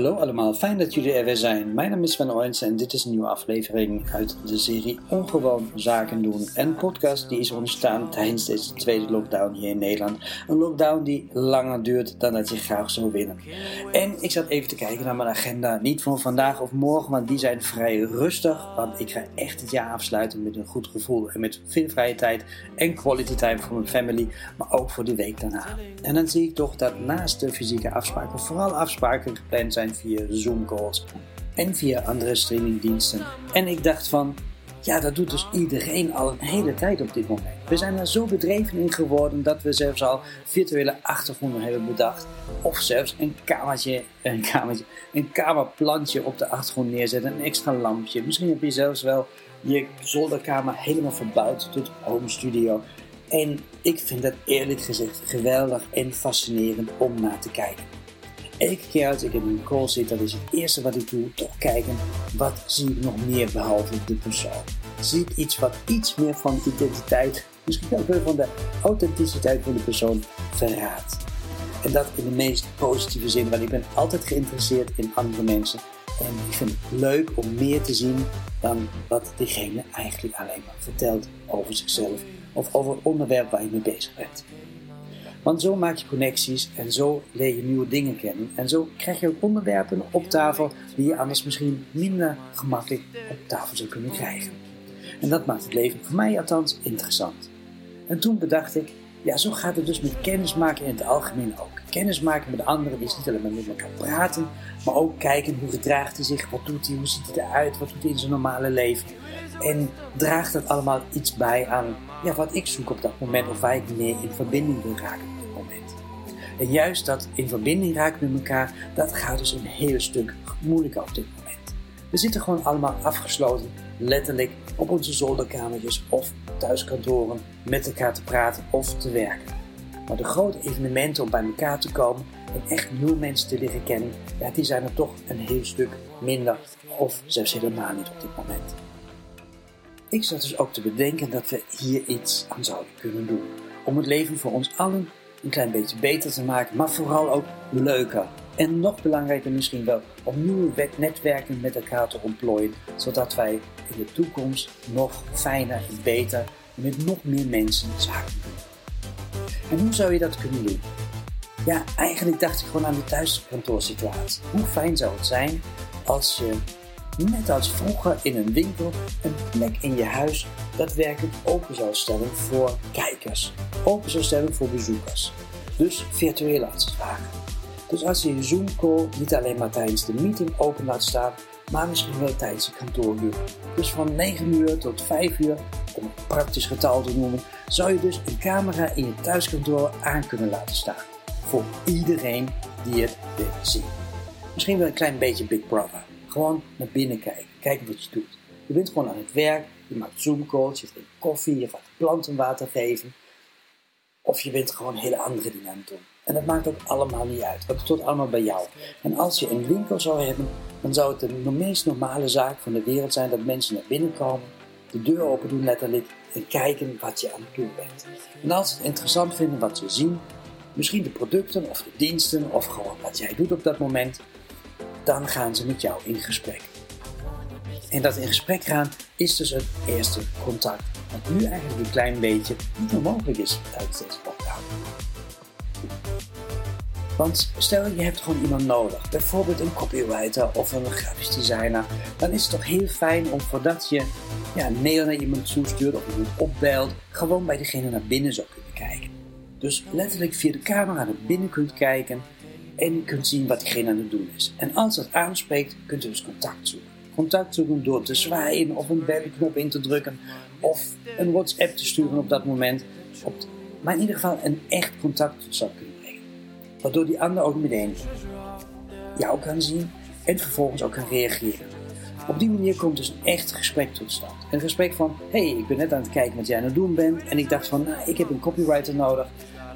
Hallo allemaal, fijn dat jullie er weer zijn. Mijn naam is Sven Oens en dit is een nieuwe aflevering uit de serie Ongewoon Zaken Doen. Een podcast die is ontstaan tijdens deze tweede lockdown hier in Nederland. Een lockdown die langer duurt dan dat je graag zou willen. En ik zat even te kijken naar mijn agenda, niet voor vandaag of morgen, want die zijn vrij rustig. Want ik ga echt het jaar afsluiten met een goed gevoel en met veel vrije tijd en quality time voor mijn family, maar ook voor de week daarna. En dan zie ik toch dat naast de fysieke afspraken vooral afspraken gepland zijn via Zoom calls en via andere streamingdiensten. En ik dacht van, ja, dat doet dus iedereen al een hele tijd op dit moment. We zijn er zo bedreven in geworden dat we zelfs al virtuele achtergronden hebben bedacht. Of zelfs een kamertje, een kamertje, een kamerplantje op de achtergrond neerzetten, een extra lampje. Misschien heb je zelfs wel je zolderkamer helemaal verbouwd tot home studio. En ik vind dat eerlijk gezegd geweldig en fascinerend om naar te kijken. Elke keer als ik in een call zit, dat is het eerste wat ik doe, toch kijken wat zie ik nog meer behalve de persoon. Zie ik iets wat iets meer van de identiteit, misschien ook wel van de authenticiteit van de persoon verraadt. En dat in de meest positieve zin, want ik ben altijd geïnteresseerd in andere mensen. En ik vind het leuk om meer te zien dan wat diegene eigenlijk alleen maar vertelt over zichzelf of over het onderwerp waar je mee bezig bent. Want zo maak je connecties en zo leer je nieuwe dingen kennen. En zo krijg je ook onderwerpen op tafel die je anders misschien minder gemakkelijk op tafel zou kunnen krijgen. En dat maakt het leven voor mij althans interessant. En toen bedacht ik, ja, zo gaat het dus met kennismaken in het algemeen ook. Kennismaken met anderen is niet alleen met elkaar praten, maar ook kijken hoe gedraagt hij zich, wat doet hij, hoe ziet hij eruit, wat doet hij in zijn normale leven. En draagt dat allemaal iets bij aan ja, wat ik zoek op dat moment of waar ik meer in verbinding wil raken op dit moment. En juist dat in verbinding raken met elkaar, dat gaat dus een heel stuk moeilijker op dit moment. We zitten gewoon allemaal afgesloten, letterlijk op onze zolderkamertjes of thuiskantoren met elkaar te praten of te werken. Maar de grote evenementen om bij elkaar te komen en echt nieuwe mensen te leren kennen, ja, die zijn er toch een heel stuk minder of zelfs helemaal niet op dit moment. Ik zat dus ook te bedenken dat we hier iets aan zouden kunnen doen. Om het leven voor ons allen een klein beetje beter te maken, maar vooral ook leuker. En nog belangrijker misschien wel, om nieuwe netwerken met elkaar te ontplooien, zodat wij in de toekomst nog fijner en beter met nog meer mensen zaken doen. En hoe zou je dat kunnen doen? Ja, eigenlijk dacht ik gewoon aan de thuiskantoorsituatie. Hoe fijn zou het zijn als je net als vroeger in een winkel, een plek in je huis daadwerkelijk open zou stellen voor kijkers. Open zou stellen voor bezoekers. Dus het ware. Dus als je je Zoom call niet alleen maar tijdens de meeting open laat staan, maar misschien wel tijdens de kantooruur. Dus van 9 uur tot 5 uur, om een praktisch getal te noemen, zou je dus een camera in je thuiskantoor aan kunnen laten staan. Voor iedereen die het wil zien. Misschien wel een klein beetje Big Brother. Gewoon naar binnen kijken. Kijken wat je doet. Je bent gewoon aan het werk. Je maakt Zoom calls. Je drinkt koffie. Je gaat planten water geven. Of je bent gewoon hele andere dingen aan het doen. En dat maakt ook allemaal niet uit. Want het hoort allemaal bij jou. En als je een winkel zou hebben, dan zou het de meest normale zaak van de wereld zijn dat mensen naar binnen komen, de deur open doen letterlijk en kijken wat je aan het doen bent. En als ze het interessant vinden wat ze zien, misschien de producten of de diensten of gewoon wat jij doet op dat moment, dan gaan ze met jou in gesprek. En dat in gesprek gaan is dus het eerste contact. Wat nu eigenlijk een klein beetje niet meer mogelijk is tijdens deze lockdown. Want stel je hebt gewoon iemand nodig, bijvoorbeeld een copywriter of een grafisch designer, dan is het toch heel fijn om voordat je ja, een mail naar iemand toestuurt of iemand opbelt, gewoon bij diegene naar binnen zou kunnen kijken. Dus letterlijk via de camera naar binnen kunt kijken en kunt zien wat diegene aan het doen is. En als dat aanspreekt, kunt u dus contact zoeken. Contact zoeken door te zwaaien of een belknop in te drukken of een WhatsApp te sturen op dat moment. Op maar in ieder geval een echt contact tot kunnen brengen. Waardoor die ander ook meteen jou kan zien en vervolgens ook kan reageren. Op die manier komt dus een echt gesprek tot stand. Een gesprek van, hé, hey, ik ben net aan het kijken wat jij aan het doen bent. En ik dacht van, nou, ik heb een copywriter nodig.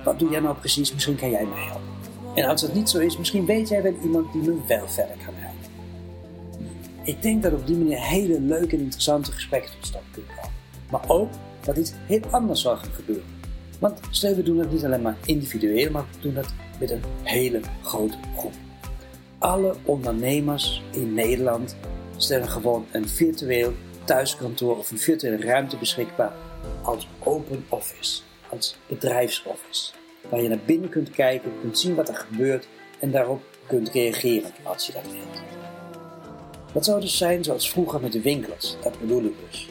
Wat doe jij nou precies? Misschien kan jij mij helpen. En als dat niet zo is, misschien weet jij wel iemand die me wel verder kan helpen. Ik denk dat op die manier hele leuke en interessante gesprekken tot stand kunnen komen. Maar ook dat iets heel anders zal gaan gebeuren. Want stel we doen het niet alleen maar individueel, maar we doen het met een hele grote groep. alle ondernemers in Nederland stellen gewoon een virtueel thuiskantoor of een virtuele ruimte beschikbaar als open office, als bedrijfsoffice. Waar je naar binnen kunt kijken, kunt zien wat er gebeurt en daarop kunt reageren als je dat wilt. Dat zou dus zijn zoals vroeger met de winkels, dat bedoel ik dus.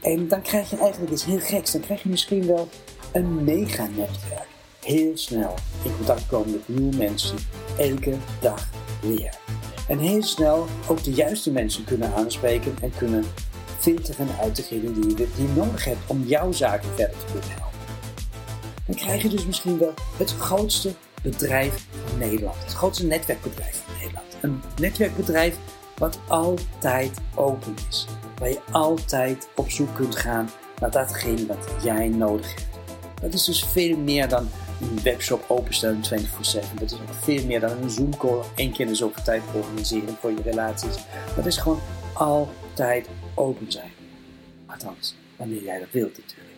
En dan krijg je eigenlijk iets heel geks. Dan krijg je misschien wel een mega-netwerk. Heel snel in contact komen met nieuwe mensen, elke dag weer. En heel snel ook de juiste mensen kunnen aanspreken en kunnen filteren uit degene die je, die je nodig hebt om jouw zaken verder te kunnen helpen. Dan krijg je dus misschien wel het grootste bedrijf van Nederland. Het grootste netwerkbedrijf van Nederland. Een netwerkbedrijf wat altijd open is. Waar je altijd op zoek kunt gaan naar datgene wat jij nodig hebt. Dat is dus veel meer dan een webshop openstellen 24-7. Dat is ook veel meer dan een Zoom call één keer in de zoveel tijd organiseren voor je relaties. Dat is gewoon altijd open zijn. Althans, wanneer jij dat wilt natuurlijk.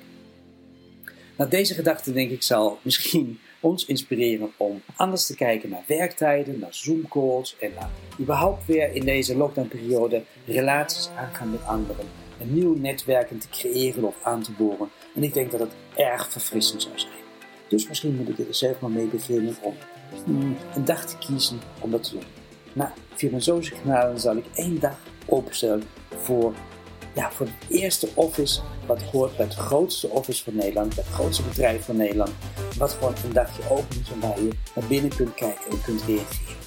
Nou, deze gedachte denk ik zal misschien ons inspireren om anders te kijken naar werktijden, naar Zoom-calls en überhaupt weer in deze lockdown-periode relaties aangaan met anderen. Een nieuw netwerken te creëren of aan te boren. En ik denk dat het erg verfrissend zou zijn. Dus misschien moet ik er zelf maar mee beginnen om hmm, een dag te kiezen om dat te doen. Nou, via mijn social kanalen zal ik één dag openstellen voor ja, voor het eerste office wat hoort bij het grootste office van Nederland, bij het grootste bedrijf van Nederland, wat gewoon een dagje open en waar je naar binnen kunt kijken en kunt reageren.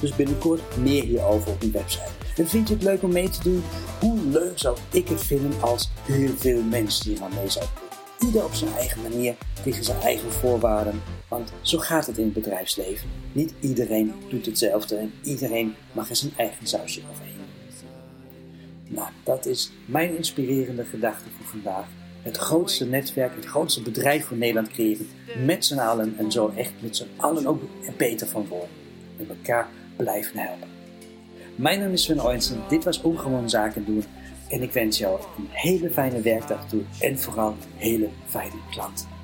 Dus binnenkort meer hierover op mijn website. En vind je het leuk om mee te doen? Hoe leuk zou ik het vinden als heel veel mensen hier aan mee zouden doen? Ieder op zijn eigen manier, tegen zijn eigen voorwaarden. Want zo gaat het in het bedrijfsleven. Niet iedereen doet hetzelfde en iedereen mag er zijn eigen sausje overheen. Nou, dat is mijn inspirerende gedachte voor vandaag. Het grootste netwerk, het grootste bedrijf voor Nederland creëren. Met z'n allen en zo echt met z'n allen ook er beter van worden. Met elkaar blijven helpen. Mijn naam is Sven Oensen. Dit was Ongewoon Zaken doen. En ik wens jou een hele fijne werkdag toe. En vooral hele fijne klanten.